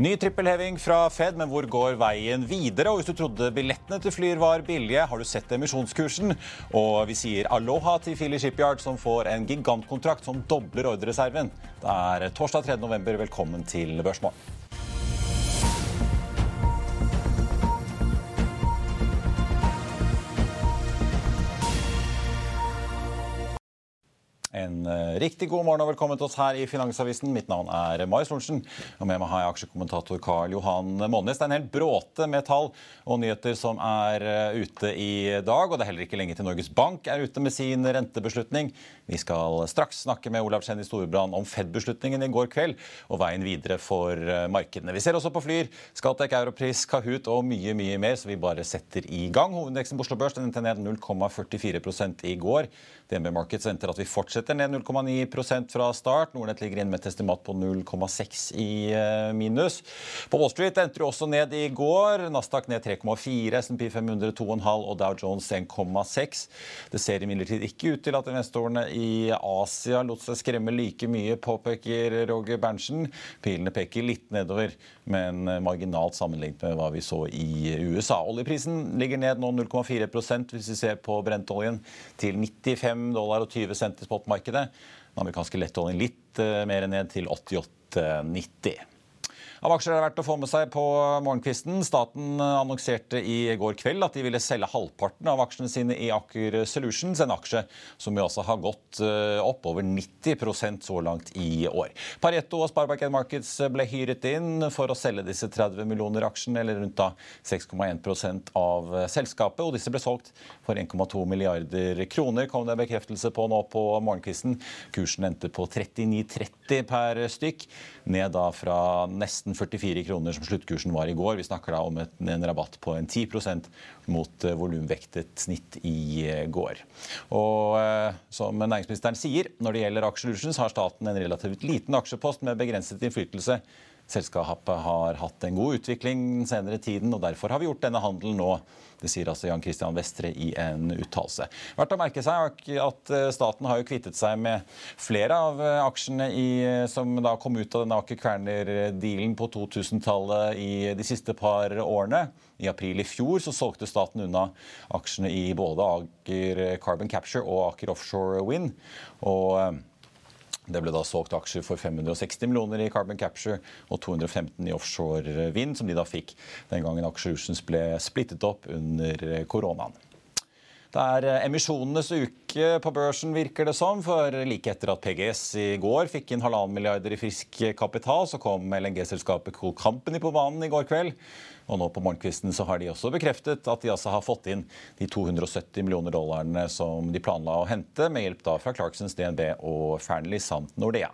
Ny trippelheving fra Fed, men hvor går veien videre? Og hvis du trodde billettene til Flyr var billige, har du sett emisjonskursen? Og vi sier aloha til Philly Shipyard, som får en gigantkontrakt som dobler ordrereserven. Det er torsdag 3. november. Velkommen til Børsmorgen. En eh, riktig god morgen og velkommen til oss her i Finansavisen. Mitt navn er Marius Lorentzen. Og med meg har jeg aksjekommentator Karl Johan Månes. Det er en hel bråte med tall og nyheter som er eh, ute i dag. Og det er heller ikke lenge til Norges Bank er ute med sin rentebeslutning. Vi skal straks snakke med Olav Kjenni Storebrand om Fed-beslutningen i går kveld og veien videre for eh, markedene. Vi ser også på Flyr, Scatec, Europris, Kahoot og mye, mye mer, så vi bare setter i gang. Hovedindeksen på Oslo Børs den endte ned 0,44 i går. DNB Markets venter at vi fortsetter ned 0,9% fra start. Nordnett ligger inn med et estimat på 0,6 i eh, minus. På Wall Street endte det også ned i går. Nasdaq ned 3,4, SMP 500 2,5 og Dow Jones 1,6. Det ser imidlertid ikke ut til at investorene i Asia lot seg skremme like mye, påpeker Roger Berntsen. Pilene peker litt nedover, men marginalt sammenlignet med hva vi så i USA. Oljeprisen ligger ned nå 0,4% hvis vi ser på brentoljen, til 95 dollar og 20 cent i spotmarkedet. Den amerikanske lettoljen litt eh, mer ned til 88,90. Av aksjer er det verdt å få med seg på morgenkvisten. Staten annonserte i går kveld at de ville selge halvparten av aksjene sine i Aker Solutions, en aksje som jo også har gått eh, opp over 90% så langt i år. Pareto og Sparebank Markets ble hyret inn for å selge disse 30 millioner aksjene, eller rundt da 6,1% av selskapet. Og disse ble solgt for 1,2 milliarder kroner, kom det en bekreftelse på nå på morgenkvisten. Kursen endte på 39,30 per stykk, ned da fra nesten 44 kroner som sluttkursen var i går. Vi snakker da om en rabatt på en 10 mot uh, volumvektet snitt i uh, går. Og uh, som næringsministeren sier, når det gjelder Aksjelutions, har staten en relativt liten aksjepost med begrenset innflytelse. Selskapet har hatt en god utvikling den senere tiden, og derfor har vi gjort denne handelen nå. Det sier altså Jan Christian Vestre i en uttalelse. Verdt å merke seg at staten har jo kvittet seg med flere av aksjene i, som da kom ut av denne Aker Kværner-dealen på 2000-tallet i de siste par årene. I april i fjor så solgte staten unna aksjene i både Aker Carbon Capture og Aker Offshore Wind. Og det ble da solgt aksjer for 560 millioner i Carbon Capture og 215 i offshore vind, som de da fikk den gangen Aksjelutions ble splittet opp under koronaen. Det er emisjonenes uke på børsen, virker det som. For like etter at PGS i går fikk inn halvannen milliarder i frisk kapital, så kom LNG-selskapet Cool Company på banen i går kveld. Og nå på morgenkvisten så har de også bekreftet at de altså har fått inn de 270 millioner dollarene som de planla å hente, med hjelp da fra Clarksons, DNB og Fearnley samt Nordea.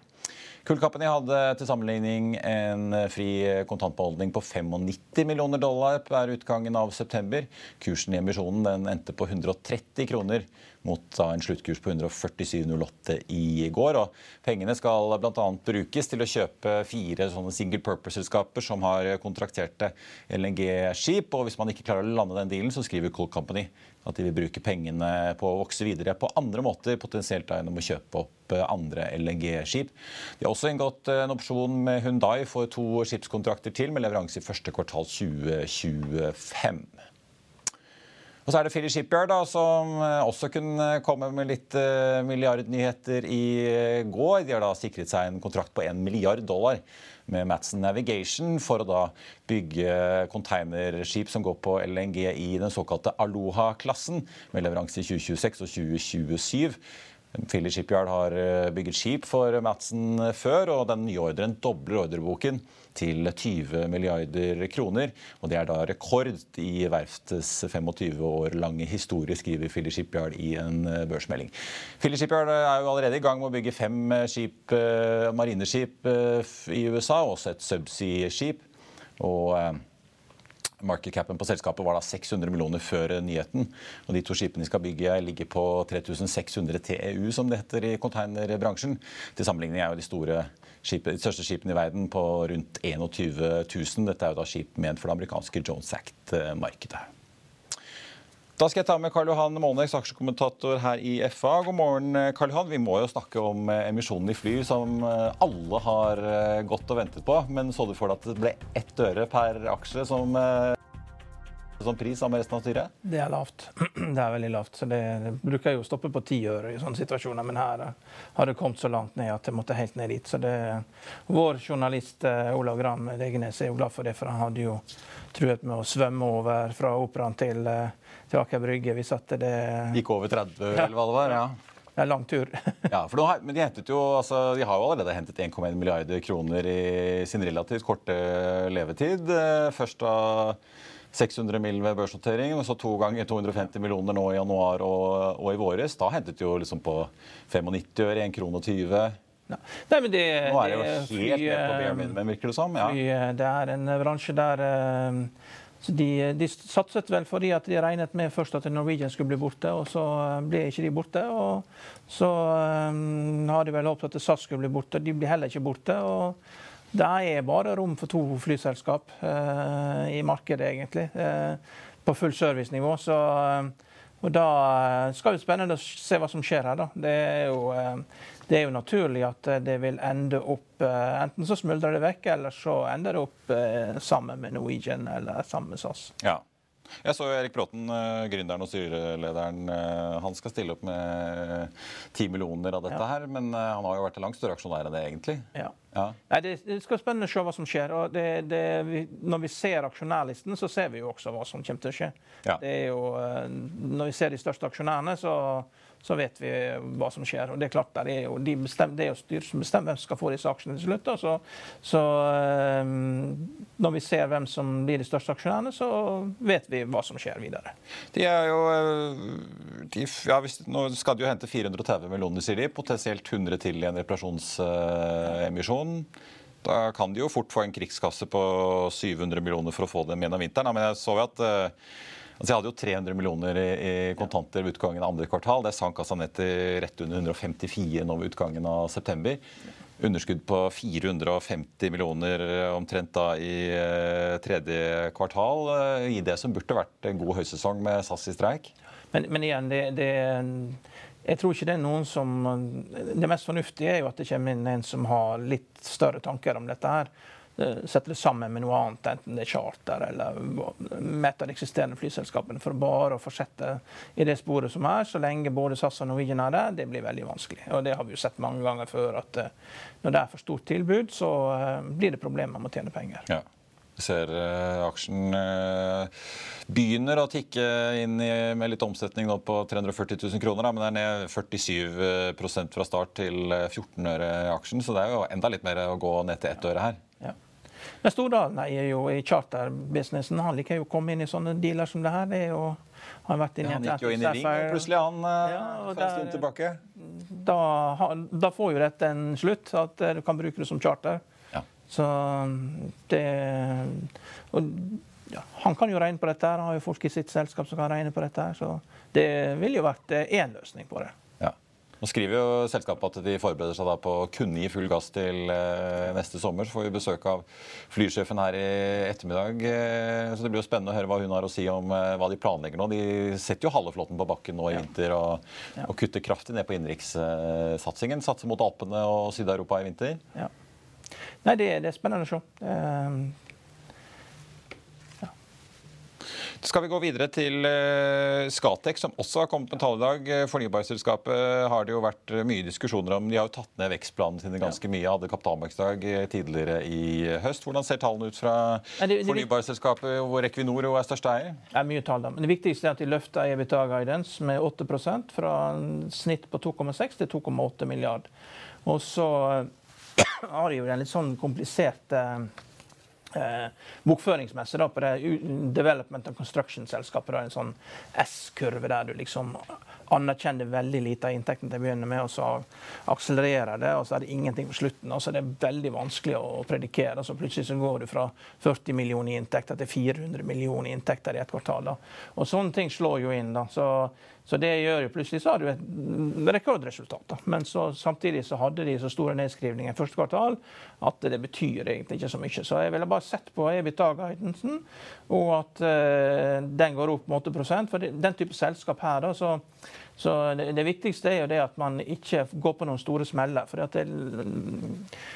Cool Company hadde til sammenligning en fri kontantbeholdning på 95 millioner dollar per utgangen av september. Kursen i emisjonen endte på 130 kroner mot en sluttkurs på 147,08 i går. Og pengene skal bl.a. brukes til å kjøpe fire sånne single purpose-selskaper som har kontrakterte LNG-skip. Og hvis man ikke klarer å lande den dealen, så skriver Cold Company at de vil bruke pengene på å vokse videre på andre måter, potensielt gjennom å kjøpe opp andre LNG-skip. De har også inngått en opsjon med Hundai for to skipskontrakter til med leveranse i første kvartal 2025. Og så er det Philly Shipyard, da, som eh, også kunne komme med litt uh, milliardnyheter i går. De har da sikret seg en kontrakt på 1 milliard dollar med Madsen Navigation for å da bygge containerskip som går på LNG i den såkalte Aloha-klassen, med leveranse i 2026 og 2027. Philly Shipyard har eh, bygget skip for Madsen før, og den nye ordren dobler ordreboken til 20 milliarder kroner. Og det er da rekord i verftets 25 år lange historie, skriver Philly Shipyard i en eh, børsmelding. Philly Shipyard er jo allerede i gang med å bygge fem skip, eh, marineskip i USA, også et subsea-skip. Og Market-capen på selskapet var da 600 millioner før nyheten. og De to skipene de skal bygge, ligger på 3600 TEU, som det heter i containerbransjen. Til sammenligning er jo de, store skipene, de største skipene i verden på rundt 21 000. Dette er jo da skip ment for det amerikanske Jones Act-markedet. Da skal jeg ta med Karl Johan Målnes, aksjekommentator her i FA. God morgen, Karl Johan. Vi må jo snakke om emisjonen i Fly, som alle har gått og ventet på. Men så du for deg at det ble ett øre per aksje som, som pris sammen med resten av styret? Det er lavt. Det er veldig lavt. så Det, det bruker jo å stoppe på ti øre i sånne situasjoner, men her har det kommet så langt ned at det måtte helt ned dit. Så det, Vår journalist Olav Gram Degenes er jo glad for det, for han hadde jo truet med å svømme over fra operaen til til Aker Brygge hvis at det Gikk over 30, ja. eller hva det var? ja. Det er lang tur. ja, for har, men de, jo, altså, de, har jo allerede hentet 1,1 milliarder kroner i sin relativt korte levetid. Eh, først da 600 mill. ved børsnotering, og så to ganger 250 millioner nå i januar og, og i våres. Da hentet jo liksom på 95 øre, 1 krone og 20. Nei. Men det, Nå er det jo helt fly, ned på bare minimum, virker det som. Ja. Fly, det er en bransje der uh, de, de, satset vel fordi at de regnet med først at Norwegian skulle bli borte, og så eh, ble ikke de borte. Og så um, har de vel håpet at SAS skulle bli borte. De blir heller ikke borte. og Det er bare rom for to flyselskap uh, i markedet, egentlig. Uh, på full servicenivå. Så uh, og Da skal det spennende å se hva som skjer her. da. Det er jo det er jo naturlig at eh, det vil ende opp eh, Enten så smuldrer det vekk, eller så ender det opp eh, sammen med Norwegian eller sammen med SAS. Ja. Jeg så Erik Bråten, gründeren og styrelederen. Han skal stille opp med ti millioner av dette ja. her. Men han har jo vært en langt større aksjonær enn det, egentlig. Ja. ja. Nei, det, det, skal spennende å se hva som skjer. og det, det, vi, Når vi ser aksjonærlisten, så ser vi jo også hva som kommer til å skje. Ja. Det er jo, Når vi ser de største aksjonærene, så så vet vi hva som skjer. Og Det er klart, det er jo, de bestemmer, det er jo styret som bestemmer hvem som skal få disse aksjene til slutt. Så, så um, når vi ser hvem som blir de største aksjonærene, så vet vi hva som skjer videre. De er jo, eh, de, ja, hvis, Nå skal de jo hente 430 millioner, sier de. Potensielt 100 til i en reparasjonsemisjon. Da kan de jo fort få en krigskasse på 700 millioner for å få dem gjennom vinteren. Men jeg så jo at Altså jeg hadde jo 300 millioner i, kontanter ved utgangen av andre kvartal. Det sank altså ned til rett under 154 nå ved utgangen av september. Underskudd på 450 millioner omtrent da i eh, tredje kvartal. Eh, I det som burde vært en god høysesong med SAS i streik. Men, men igjen, det, det, jeg tror ikke det er noen som Det mest fornuftige er jo at det kommer inn en som har litt større tanker om dette her. Eh, sette det sammen med noe annet, enten det er charter eller av de eksisterende flyselskapene, for bare å fortsette i det sporet som er, så lenge både SAS og Norwegian er der, det blir veldig vanskelig. Og Det har vi jo sett mange ganger før, at eh, når det er for stort tilbud, så eh, blir det problemer med å tjene penger. Ja. Vi ser uh, aksjen uh, begynner å tikke inn i, med litt omsetning nå på 340 000 kroner. Da, men det er ned 47% fra start til 14 øre aksjen. Så det er jo enda litt mer å gå ned til ett øre her. Men Stordalen er jo i charterbusinessen. Han liker jo å komme inn i sånne dealer som det her. Det jo, han, ja, han gikk jo inn i ring, og plutselig han eh, ja, for en stund tilbake. Da, da, får jo dette en slutt, at du kan bruke det som charter. Ja. Så det og, ja, Han kan jo regne på dette, her, han har jo folk i sitt selskap som kan regne på dette. her, Så det ville jo vært én løsning på det. Nå skriver jo selskapet at de forbereder seg på å kunne gi full gass til eh, neste sommer. Så får vi besøk av flysjefen her i ettermiddag. Eh, så Det blir jo spennende å høre hva hun har å si om eh, hva de planlegger nå. De setter jo halve flåten på bakken nå i vinter og, og kutter kraftig ned på innenrikssatsingen. Satser mot Alpene og Syd-Europa i vinter. Ja. Nei, det, det, er spennende å se. Skal vi gå videre til Skatec, som også har kommet med tall i dag. Eh, fornybarselskapet har det jo vært mye diskusjoner om. De har jo tatt ned vekstplanene sine ganske mye. Hadde kapitalmarkedsdag tidligere i høst. Hvordan ser tallene ut fra fornybarselskapet, hvor Equinor er største eier? Det er mye tall, da. Men det viktigste er at de løfter EBITA-guidance med 8% fra snitt på 2,6 til 2,8 milliard. Og så har de jo en litt sånn komplisert eh, bokføringsmessig da, på det Development and Construction-selskapet. En sånn S-kurve der du liksom anerkjenner veldig lite av inntekten til å begynne med, og så akselererer det, og så er det ingenting på slutten. og så er Det veldig vanskelig å predikere. så Plutselig så går du fra 40 millioner i inntekter til 400 millioner i inntekter i et kvartal. da. Og Sånne ting slår jo inn. da. Så så det gjør jo plutselig så har du et rekordresultat. Da. Men så, samtidig så hadde de så store nedskrivninger i første kvartal at det betyr egentlig ikke så mye. Så jeg ville bare sett på EBITDA-guidancen, og at uh, den går opp med 8 For den type selskap her, da, så så det, det, viktigste er jo det at man ikke går på noen store smeller. for det,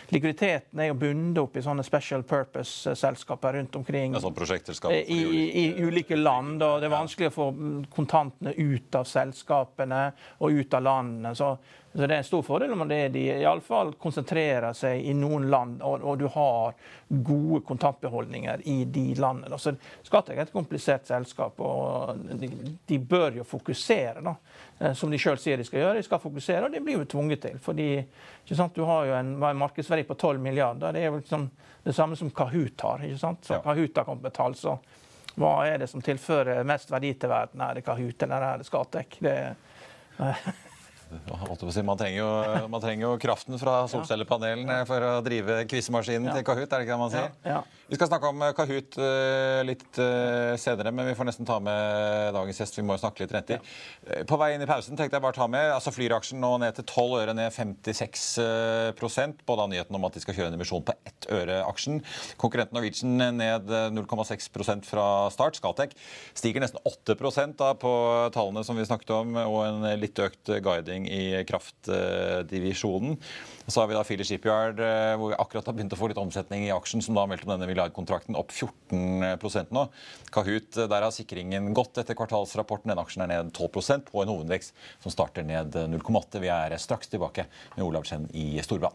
Likviditeten er jo bundet opp i sånne special purpose-selskaper rundt omkring ja, sånn i, i, i, ulike land. og Det er vanskelig å få kontantene ut av selskapene og ut av landene. så så Det er en stor fordel om det de iallfall konsentrerer seg i noen land, og, og, du har gode kontantbeholdninger i de landene. Så Skattek er et komplisert selskap, og de, de bør jo fokusere. da. Eh, som de sjøl sier de skal gjøre. De skal fokusere, og det blir jo tvunget til. fordi sant, Du har jo en, en markedsverdi på 12 milliarder. Det er jo liksom det samme som Kahoot har. ikke sant? Så ja. Kahoot har kommet med tall, så hva er det som tilfører mest verdi til verden? Er det Kahoot eller er det Skatek? Det, man trenger, jo, man trenger, jo, kraften fra solcellepanelene for å drive quizmaskinen ja. til Kahoot. er det ikke det man sier? Ja. Ja. Vi skal snakke om eh, Kahoot uh, litt uh, senere, men vi får nesten ta med dagens gjest. Vi må jo snakke litt renter. På vei inn i pausen tenkte jeg bare ta med altså Flyr-aksjen nå ned til 12 øre, ned 56 på av nyheten om at de skal kjøre en emisjon på ett øre aksjen. Konkurrenten Norwegian ned 0,6% fra start. Scatec stiger nesten 8 da på tallene som vi snakket om, og en litt økt guiding utvikling i kraftdivisjonen. Så har vi da Philly Shipyard, eh, hvor vi akkurat har begynt å få litt omsetning i aksjen, som da har meldt om denne milliardkontrakten opp 14 nå. Kahoot, eh, der har sikringen gått etter kvartalsrapporten. Den aksjen er ned 12% på en hovedvekst som starter ned 0,8. Vi er straks tilbake med Olav Chen i Storbrann.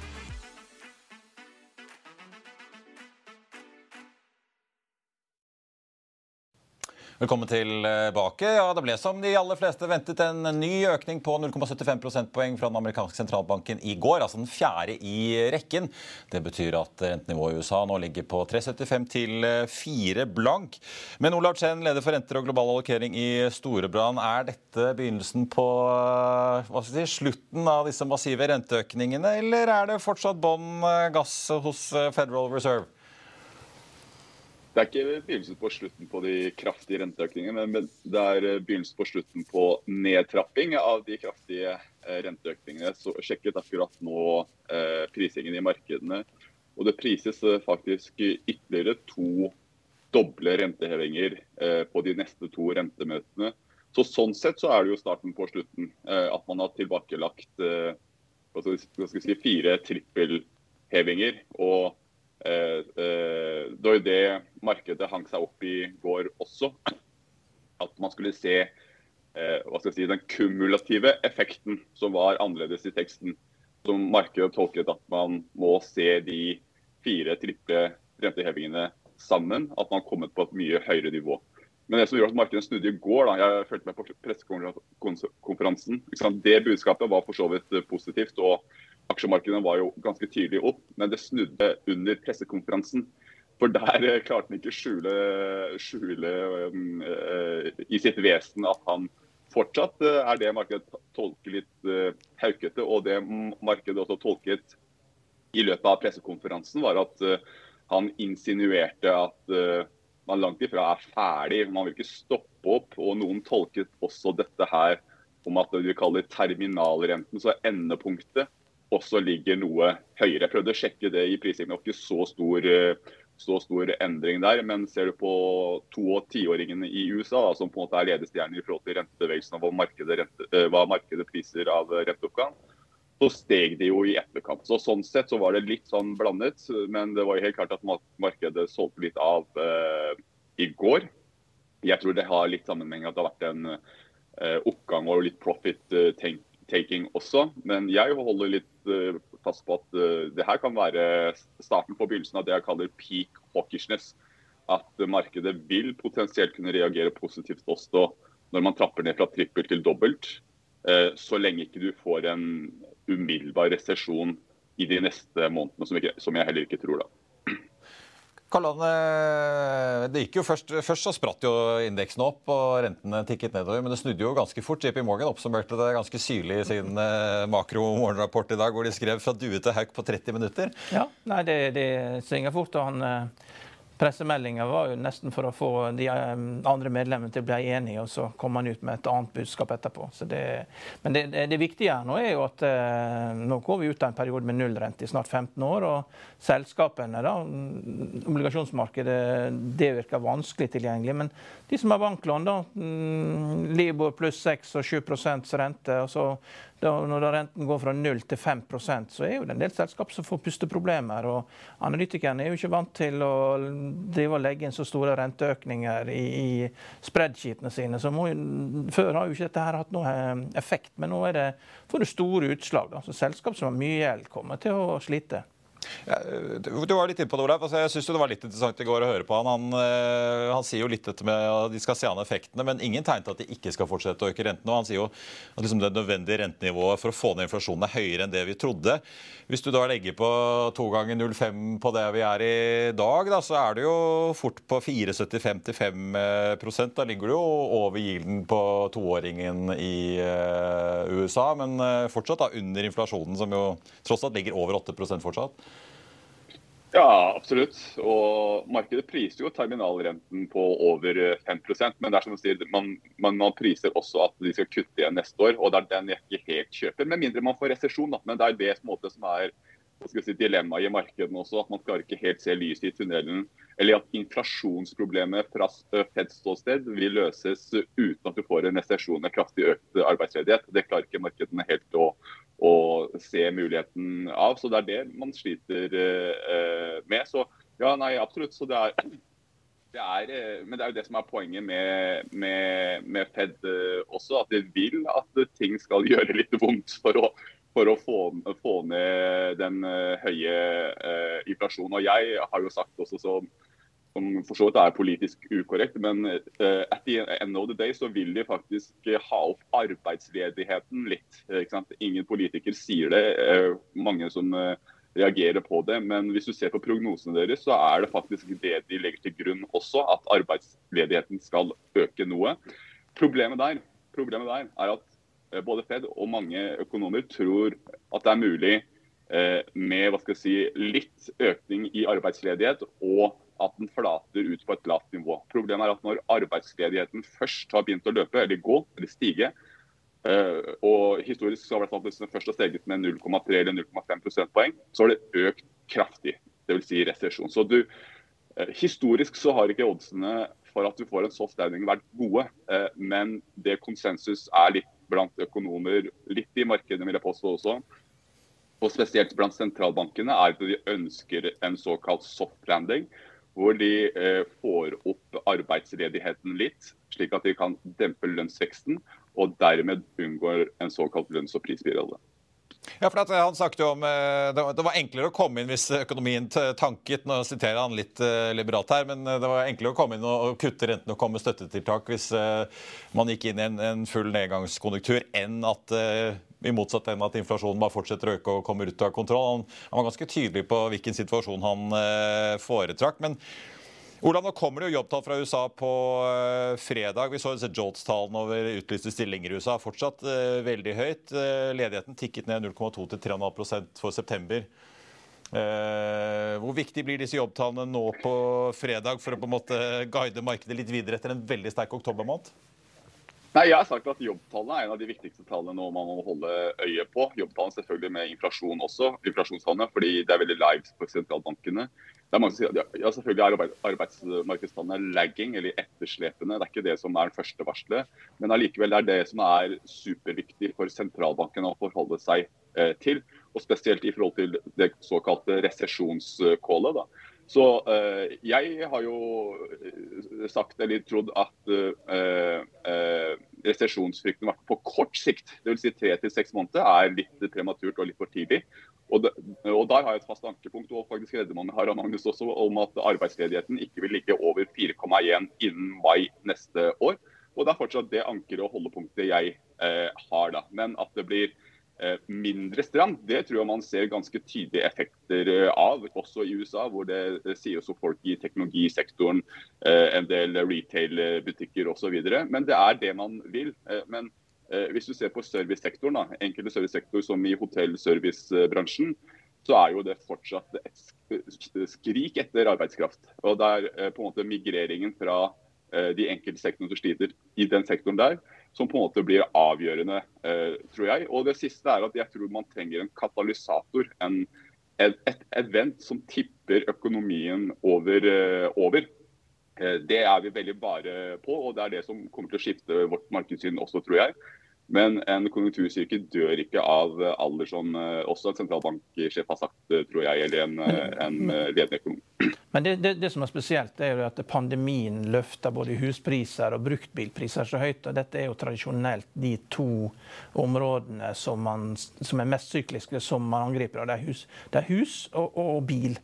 Velkommen tilbake. Ja, Det ble som de aller fleste ventet en ny økning på 0,75 prosentpoeng fra den amerikanske sentralbanken i går. Altså den fjerde i rekken. Det betyr at rentenivået i USA nå ligger på 3,75 til 4 blank. Men Olav Chen, leder for renter og global allokering i Storebrand. Er dette begynnelsen på si, slutten av disse massive renteøkningene, eller er det fortsatt bånn gass hos Federal Reserve? Det er ikke begynnelsen på slutten på de kraftige renteøkningene, men det er eh, begynnelsen på slutten på nedtrapping av de kraftige eh, renteøkningene. Så sjekket akkurat nå eh, prisingen i markedene. Og det prises eh, faktisk ytterligere to doble rentehevinger eh, på de neste to rentemøtene. Så Sånn sett så er det jo starten på slutten. Eh, at man har tilbakelagt hva skal vi si, fire trippelhevinger. og det var jo det markedet hang seg opp i går også. At man skulle se eh, si, den kumulative effekten som var annerledes i teksten. Som markedet tolket at man må se de fire triple rentehevingene sammen. At man har kommet på et mye høyere nivå. Men det som gjorde at markedet snudde i går, da, jeg følte meg på pressekonferansen, det budskapet var for så vidt positivt. og Aksjemarkedene var jo ganske tydelig opp, men det snudde under pressekonferansen. For der eh, klarte han ikke skjule, skjule um, uh, i sitt vesen at han fortsatt uh, er det markedet tolker litt uh, haukete. Og det markedet også tolket i løpet av pressekonferansen, var at han insinuerte at man langt ifra er ferdig. Man vil ikke stoppe opp. og Noen tolket også dette her om at det vi kaller terminalrenten, så endepunktet, også ligger noe høyere. Jeg prøvde å sjekke det i prisingen. Det var ikke så stor, så stor endring der. Men ser du på to- og tiåringene i USA, da, som på en måte er ledestjernen i forhold til rentebevegelsen og hva markedet, rente, eh, hva markedet priser av renteoppgang, så steg det jo i etterkant. Så Sånn sett så var det litt sånn blandet, men det var jo helt klart at markedet solgte litt av eh, i går. Jeg tror det har litt sammenheng at det har vært en eh, oppgang og litt profit-taking eh, også. Men jeg holder litt eh, fast på at eh, det her kan være starten på begynnelsen av det jeg kaller peak hawkishness. At markedet vil potensielt kunne reagere positivt også når man trapper ned fra trippel til dobbelt. Eh, så lenge ikke du får en umiddelbar resesjon i de neste månedene, som jeg heller ikke tror. da. Karlan, eh, det gikk jo først, først så spratt jo indeksen opp og rentene tikket nedover, men det snudde jo ganske fort. JP Morgan oppsummerte det ganske syrlig i sin makromorgenrapport i dag, hvor de skrev fra due til hauk på 30 minutter. Ja, nei, det, det svinger fort. og han Pressemeldinga var jo nesten for å få de eh, andre medlemmene til å bli enige, og så kom han ut med et annet budskap etterpå. Det, men det, det, det, viktige her nå er jo at eh, nå går vi ut av en periode med nullrente i snart 15 år. og Selskapene, da, obligasjonsmarkedet, det virker vanskelig tilgjengelig. Men de som har banklån, da, mm, Libor pluss 6 og 7 rente. og så da, når renten går fra 0 til 5% så er jo det en del selskap som får pusteproblemer. og Analytikerne er jo ikke vant til å og legge inn så store renteøkninger i, i spreadsheetene sine. så må, Før har jo ikke dette her hatt noe eh, effekt, men nå er det, får det store utslag. Da. Så Selskap som har mye gjeld, kommer til å slite. Ja, du var litt inne på det, Olav. Altså, jeg synes det var litt interessant i går å høre på han. Han, øh, han sier jo litt dette med at de skal se an effektene, men ingen tegn til at de ikke skal fortsette å øke rentene. Og han sier jo at liksom det nødvendige rentenivået for å få ned inflasjonen er høyere enn det vi trodde. Hvis du da legger på to ganger 0,5 på det vi er i dag, da, så er det jo fort på 4,75-5 Da ligger du jo over gilden på toåringen i øh, USA, men øh, fortsatt da under inflasjonen, som jo tross alt ligger over 8% fortsatt. Ja, absolutt. Og markedet priser jo terminalrenten på over 5% Men det er som du sier, man, man, man, priser også at de skal kutte igjen neste år. Og det er den jeg ikke helt kjøper, med mindre man får resesjon. Men det er det som er si, dilemmaet i markedene også. At man klarer ikke helt se lyset i tunnelen. Eller at inflasjonsproblemet fra Feds ståsted vil løses uten at du får en resesjon med kraftig økt arbeidsledighet. Det klarer ikke markedene helt å, å se muligheten av. Så det er det man sliter eh, med. Så ja, nei, absolutt. Så det er, det er men det er jo det som er poenget med, med, med Fed også. At de vil at ting skal gjøre litt vondt for å, for å få, få, ned den høye eh, inflasjonen. Og jeg har jo sagt også som som for så vidt er politisk ukorrekt, men uh, at the end of the day så vil de faktisk uh, ha opp arbeidsledigheten litt. Ingen politiker sier det, mange som reagerer på det. Men hvis du ser på prognosene deres, så er det faktisk det de legger til grunn også, at arbeidsledigheten skal øke noe. Problemet der, problemet der er at både Fed og mange økonomer tror at det er mulig med hva skal jeg si, litt økning i arbeidsledighet og at den flater ut på et lavt nivå. Problemet er at når arbeidsledigheten først har begynt å løpe, eller gå, eller stige, uh, og historisk så har det den først har steget med 0,3 eller 0,5 prosentpoeng, så har det økt kraftig. Dvs. Si resesjon. Så du, historisk så har ikke oddsene for at du får en soft landing vært gode, men det konsensus er litt blant økonomer, litt i markedet vil jeg påstå også, og spesielt blant sentralbankene, er at de ønsker en såkalt soft landing hvor de eh, får opp arbeidsledigheten litt, slik at de kan dempe lønnsveksten og dermed unngår en såkalt lønns- og prisspirale. Ja, for Han snakket jo om eh, det var enklere å komme inn hvis økonomien tanket. Nå siterer han litt eh, liberalt her, men det var enklere å komme inn og kutte rentene og komme med støttetiltak hvis man gikk inn i en full nedgangskonjunktur, enn at i motsatt enn at inflasjonen bare fortsetter å øke og kommer ut av kontroll. Han, var ganske tydelig på hvilken situasjon han eh, foretrakk. men Olav, nå kommer det jo jobbtall fra USA på uh, fredag. Vi så Jolts-tallene over utlyste stillinger i USA. Fortsatt uh, veldig høyt. Uh, ledigheten tikket ned 0,2 til 3,5% for september. Eh, hvor viktig blir disse jobbtallene nå på fredag for å på en måte guide markedet litt videre etter en veldig sterk oktobermåned? Nei, Jeg har sagt at Jobbtallene er en av de viktigste tallene nå man må holde øye på. Jobbtallene selvfølgelig med inflasjon også, inflasjonstallene, fordi det er veldig live for sentralbankene. Det er mange som sier, ja, selvfølgelig er Arbeidsmarkedstallene lagging, eller etterslepende. Det er ikke det som er det første varselet. Men allikevel er det som er superviktig for sentralbankene å forholde seg eh, til. Og spesielt i forhold til det såkalte resesjonskålet. Så eh, jeg har jo eh, sagt eller trodd at eh, eh, resesjonsfrykten på kort sikt, dvs. Si tre til seks måneder, er litt prematurt og litt for tidlig. Og, det, og Der har jeg et fast ankepunkt og faktisk redder har Harald Magnus også, om at arbeidsledigheten ikke vil ligge over 4,1 innen mai neste år. Og Det er fortsatt det ankeret og holdepunktet jeg eh, har. da. Men at det blir mindre stram, det tror jeg man ser ganske tydelige effekter eh, av, også i USA, hvor det sier også folk i teknologisektoren, eh, en del retail-butikker osv. Men det er det man vil. Men hvis du ser på servicesektoren, da, enkelte servicesektorer som i hotell-servicebransjen, så er jo det fortsatt et skrik etter arbeidskraft. Og det er på en måte migreringen fra de enkelte sektorene som sliter i den sektoren der, som på en måte blir avgjørende, eh, tror jeg. Og det siste er at jeg tror man trenger en katalysator. En, et, event som tipper økonomien over. Eh, over. Eh, det er vi veldig bare på, og det er det som kommer til å skifte vårt markedssyn også, tror jeg. Men en konjunktursirkel dør ikke av alder, som også en sentralbanksjef har sagt, tror jeg, eller en, en ledende økonom. Men det, det, det, som er spesielt, er jo at pandemien løfter både huspriser og bruktbilpriser så høyt. og Dette er jo tradisjonelt de to områdene som, man, som er mest sykliske, som man angriper. Det er hus, det er hus og, og, bil.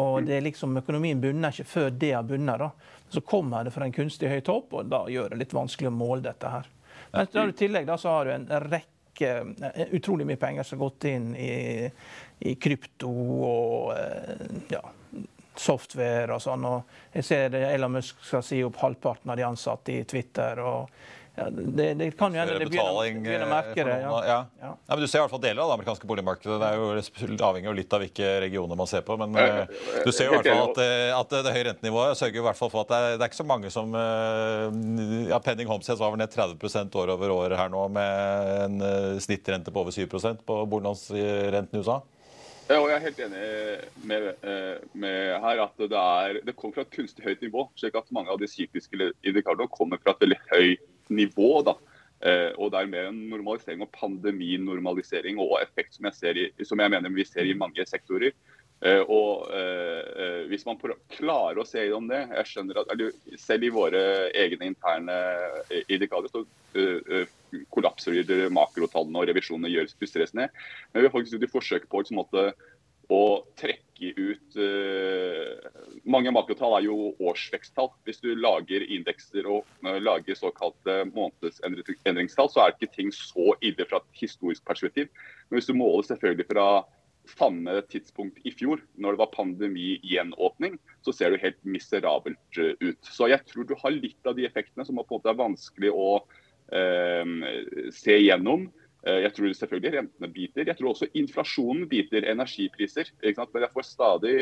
Og det er liksom, Økonomien bunner ikke før det har bunnet. da. Så kommer det fra en kunstig høy topp, og da gjør det litt vanskelig å måle dette her. Men i tillegg da, så har du en rekke eh, utrolig mye penger som har gått inn i, i krypto og eh, ja, software og sånn. Og jeg ser Elon Musk skal si opp halvparten av de ansatte i Twitter. og ja, det, det, kan jo hende det begynner, begynner å merke det. Ja. Ja. ja. men Du ser i hvert fall deler av det amerikanske boligmarkedet. Det er jo avhengig av litt av hvilke regioner man ser på. Men uh, du ser jo i hvert fall at, eh, at det høye rentenivået sørger i hvert fall for at det er, det er ikke så mange som uh, ja, Penning Homesteads var vel ned 30% år over år her nå, med en uh, snittrente på over 7% på boliglånsrenten i USA. Ja, og Jeg er helt enig med, eh, med her at det, er, det kommer fra et kunstig høyt nivå. slik at Mange av de psykiske indikatorene kommer fra et veldig høyt nivå. da. Eh, og Det er mer en normalisering og pandeminormalisering og effekt som jeg, i, som jeg mener vi ser i mange sektorer. Eh, og Hvis man klarer å se gjennom det jeg skjønner at Selv i våre egne interne indikatorer kollapser makrotallene og revisjonene gjøres pusses ned. Men vi har faktisk gjort et forsøk på liksom, å trekke ut uh, Mange makrotall er jo årsveksttall. Hvis du lager indekser og uh, lager såkalte månedsendringstall, så er det ikke ting så ille fra et historisk perspektiv. Men hvis du måler selvfølgelig fra samme tidspunkt i fjor, når det var pandemi-gjenåpning, så ser det helt miserabelt ut. Så jeg tror du har litt av de effektene som på en måte er vanskelig å Eh, se gjennom. Eh, jeg tror selvfølgelig rentene biter. Jeg tror også inflasjonen biter. Energipriser. Men jeg får stadig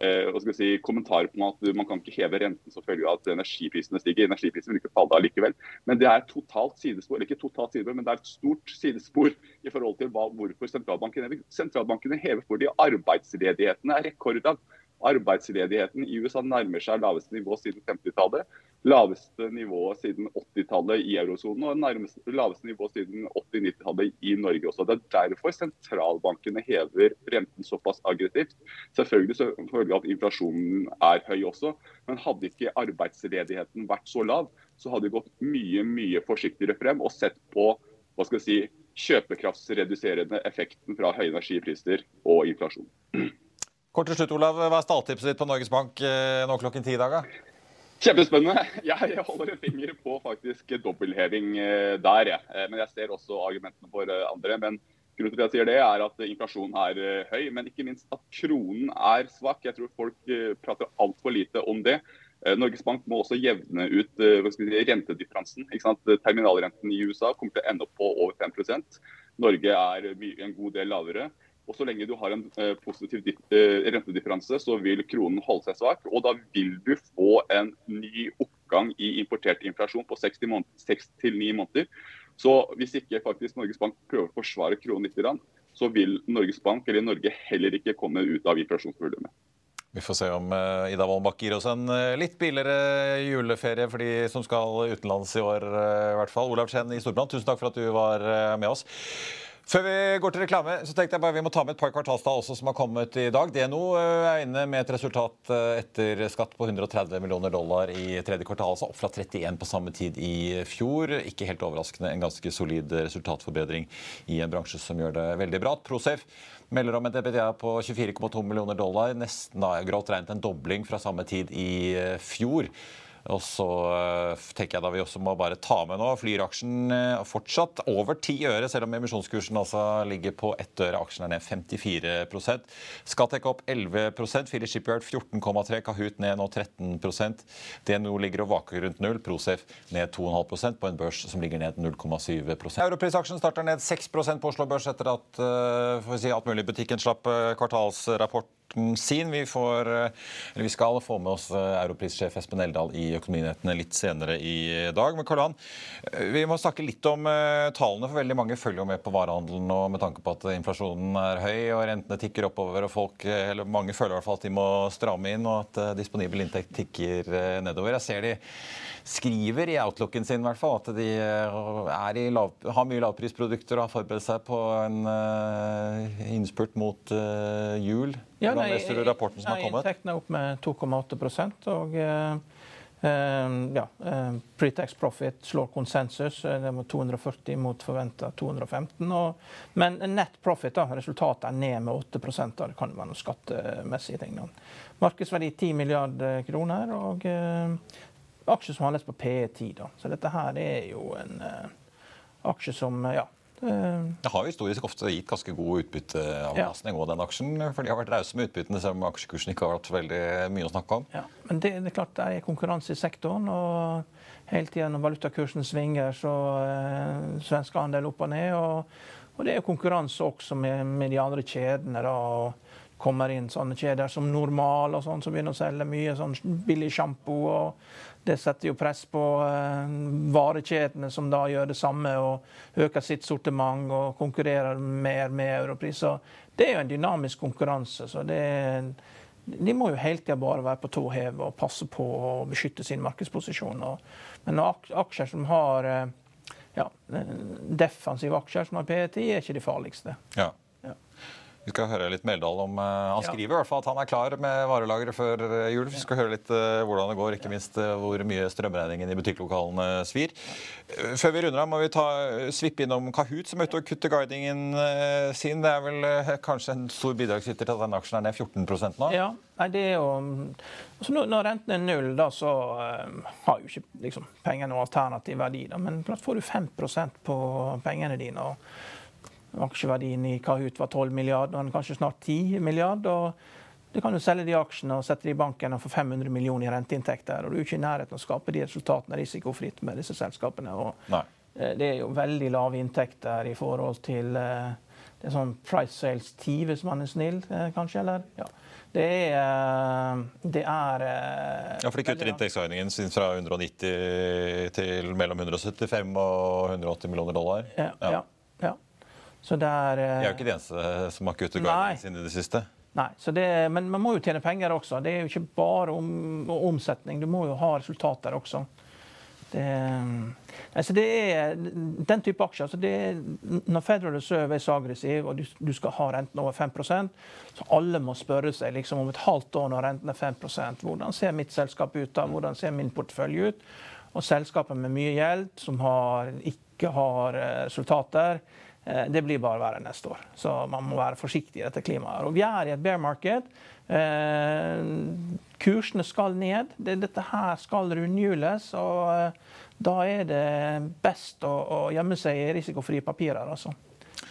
eh, si, kommentarer på at man kan ikke heve renten som følge av at energiprisene stiger. Energiprisene vil ikke falle allikevel. Men det er totalt sidespor, ikke totalt sidespor, men det er et stort sidespor i forhold til hva, hvorfor sentralbanken, sentralbankene hever fordi arbeidsledigheten er rekordlav. Arbeidsledigheten i USA nærmer seg laveste nivå siden 50-tallet. Laveste nivå siden 80-tallet i eurosonen og nærmeste, laveste nivå siden 80-90-tallet i Norge også. Det er derfor sentralbankene hever renten såpass aggressivt. Selvfølgelig så følge at inflasjonen er høy også, men hadde ikke arbeidsledigheten vært så lav, så hadde de gått mye mye forsiktigere frem og sett på hva skal vi si, kjøpekraftsreduserende effekten fra høye energipriser og inflasjon. Kort til slutt, Olav. Hva er stalltipset ditt på Norges Bank eh, nå klokken ti i dag? Kjempespennende. Jeg holder en finger på faktisk dobbeltheving eh, der. Jeg. Eh, men jeg ser også argumentene for andre. Men grunnen til at jeg sier det er at inflasjonen er høy, men ikke minst at kronen er svak. Jeg tror folk prater altfor lite om det. Norges Bank må også jevne ut si, rentedifferansen. Terminalrenten i USA kommer til å ende opp på over 5% Norge er en god del lavere. Og Så lenge du har en eh, positiv eh, rentedifferanse, så vil kronen holde seg svak. Og da vil du få en ny oppgang i importert inflasjon på 6-9 måneder. Så hvis ikke faktisk Norges Bank prøver å forsvare kronen litt, så vil Norges Bank eller Norge heller ikke komme ut av inflasjonsproblemet. Vi får se om uh, Ida Wollenbach gir oss en uh, litt billigere juleferie for de som skal utenlands i år. I hvert fall. Olav Chen i Storbrand, tusen takk for at du var med oss. Før vi går til reklame, så tenkte jeg bare vi må ta med et par kvartalstall også som har kommet i dag. DNO er inne med et resultat etter skatt på 130 millioner dollar i tredje kvartal, altså opp fra 31 på samme tid i fjor. Ikke helt overraskende en ganske solid resultatforbedring i en bransje som gjør det veldig bra. Prosafe melder om et EBITDA på 24,2 millioner dollar, nesten da, grovt regnet en dobling fra samme tid i eh, fjor. Og så eh, tenker jeg da vi også må bare ta med nå Flyr-aksjen eh, fortsatt over ti øre, selv om emisjonskursen altså ligger på ett øre. Aksjen er ned 54% Skattek opp 11 Philly Shipyard 14,3 Kahoot ned nå 13% DNO ligger og vaker rundt null. Prosafe ned 2,5% på en børs som ligger ned 0,7% Europrisaksjen starter ned 6% på Oslo Børs etter at uh, si, Altmuligbutikken slapp kvartalsrapport sin. Vi, får, vi, skal få med oss europrissjef Espen Eldal i Økonominyhetene litt senere i dag. Men Karl-Han, vi må snakke litt om tallene, for veldig mange følger med på varehandelen nå med tanke på at inflasjonen er høy og rentene tikker oppover. og folk, eller Mange føler i hvert fall at de må stramme inn og at disponibel inntekt tikker nedover. Jeg ser de skriver i outlooken sin i hvert fall, at de lav, har mye lavprisprodukter og har forberedt seg på en innspurt mot jul. Ja, Hvordan leser du rapporten som har kommet? Inntektene er opp med 2,8 og uh, ja, Pretax profit slår konsensus. Det var 240 mot forventa 215. Og, men net profit, da, resultatet, er ned med 8 da. Det kan være noen skattemessige ting. Da. Markedsverdi 10 milliarder kroner. og aksjer som handles på P10. Da. Så dette her er jo en aksje som ja, det har jo historisk ofte gitt ganske god utbytteavkastning ja. den aksjen. For de har vært rause med utbyttene, selv om aksjekursen ikke har vært veldig mye å snakke om. Ja, Men det, det er klart det er konkurranse i sektoren. og Hele tida når valutakursen svinger, så eh, svensk andel opp og ned. Og, og, det er konkurranse også med, med de andre kjedene. da, og kommer inn sånne kjeder som Normal og sånn, som begynner å selge mye sånn billig sjampo. og det setter jo press på eh, varekjedene, som da gjør det samme og øker sitt sortiment og konkurrerer mer med europris. Det er jo en dynamisk konkurranse. så det, De må jo hele tida bare være på tå hev og passe på å beskytte sin markedsposisjon. men aksjer som har eh, ja, defensive aksjer som har PET, er ikke de farligste. Ja. Vi skal høre litt Meldal om uh, Han skriver i hvert fall at han er klar med varelageret før uh, jul. Vi skal høre litt uh, hvordan det går, ikke minst hvor mye strømregningen i butikklokalene svir. Før vi runder av, må vi ta, svippe innom Kahoot, som er ute og kutter guidingen sin. Det er vel kanskje en stor bidragsyter til at den aksjen er ned 14% nå? Ja, Nei, det er jo altså Når renten er null, da så har jo ikke liksom, pengene noen alternativ verdi. Da. Men får du 5% på pengene dine. og Aksjeverdien i Kahoot var 12 milliarder, og kanskje snart 10 milliarder. Du kan jo selge de aksjene og sette de i banken og få 500 millioner i renteinntekter. og Du er ikke i nærheten av å skape de resultatene risikofritt med disse selskapene. Eh, det er jo veldig lave inntekter i forhold til eh, det er sånn price sales 10, hvis man er snill, eh, kanskje. eller? Ja. Det er, det er Ja, for de kutter inntektsregningen sin fra 190 til mellom 175 og 180 millioner dollar? Ja. ja. Så det er, De er jo ikke de eneste som har kuttet guidingen sin i det siste. Nei, det, men man må jo tjene penger også. Det er jo ikke bare om, omsetning. Du må jo ha resultater også. Det, altså det er den type aksjer altså det, Når Federal Reserve er så aggressiv, og du, du, skal ha renten over 5% så alle må spørre seg liksom, om et halvt år når renten er 5% hvordan ser mitt selskap ut da? Hvordan ser min portefølje ut? Og selskaper med mye gjeld, som har, ikke har eh, resultater, Eh, det blir bare verre neste år. Så man må være forsiktig i dette klimaet. Og vi er i et bear market. Eh, kursene skal ned. Dette her skal rundhjules. Og eh, da er det best å, gjemme seg i risikofrie papirer altså,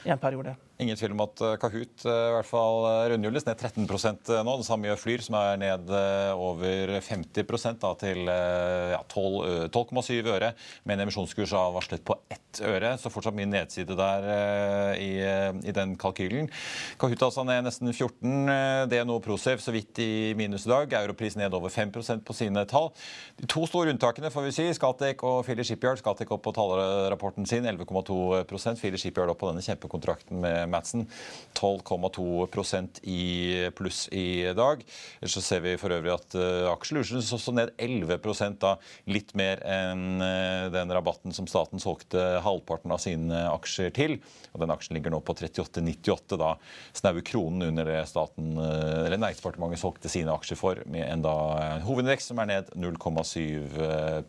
i en periode. Ingen tvil om at Kahoot i hvert fall rundhjules ned 13 nå. Det samme gjør Flyr, som er ned over 50% da, til ja, 12,7 øre, med en emisjonskurs av varslet på ett øre. Så fortsatt mye nedside der i, i den kalkylen. Kahoot altså ned nesten 14. Det er noe Prosev så vidt i minus i dag. Europris ned over 5% på sine tall. De to store unntakene får vi si, Scatec og Philly Shipyard. Scatec opp på tallrapporten sin, 11,2 Philly Shipyard opp på denne kjempekontrakten med Madsen. 12,2% i pluss i dag. Så ser vi for øvrig at uh, eh, Aksjelutions også ned 11% da litt mer enn uh, den rabatten som staten solgte halvparten av sine aksjer til. Og Den aksjen ligger nå på 38,98, da snaue kronen under det staten, eller Næringsdepartementet solgte sine aksjer for, med en da hovedindeks som er ned 0,7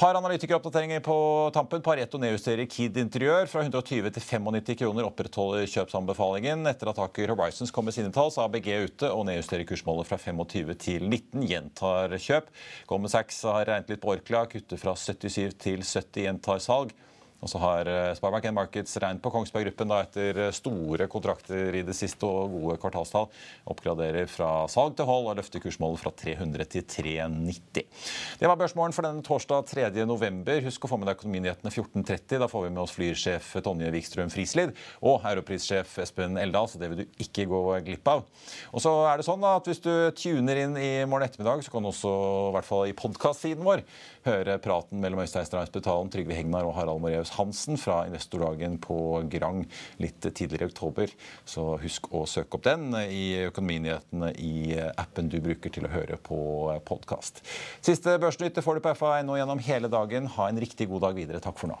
par analytikeroppdateringer på tampen. Pareto nedjusterer Kid Interiør fra 120 til 95 kroner. Opprettholder kjøpsanbefalingen. Etter at Aker Horizons kom med sine tall, så ABG ute og nedjusterer kursmålet fra 25 til 19. Gjentar kjøp. Goldman Sachs har regnet litt på Orkla. Kutter fra 77 til 70. Gjentar salg. Og så har eh, Sparebank Markets regnet på Kongsberg Gruppen da, etter eh, store kontrakter i det siste og gode kvartalstall. Oppgraderer fra salg til hold og løfter kursmålet fra 300 til 390. Det var børsmålen for denne torsdag 3. november. Husk å få med deg Økonominyhetene 14.30. Da får vi med oss flyrsjef Tonje Wikstrøm Frislid og europrissjef Espen Eldal, så det vil du ikke gå glipp av. Og så er det sånn da, at Hvis du tuner inn i morgen ettermiddag, så kan du også i hvert fall i podkast-siden vår høre praten mellom Øystein Straums Trygve Hegnar og Harald Moreus Hansen fra investordagen på Grang litt tidligere i oktober. Så husk å søke opp den i Økonominyhetene i appen du bruker til å høre på podkast. Siste Børsnytt får du på FA1 gjennom hele dagen. Ha en riktig god dag videre. Takk for nå.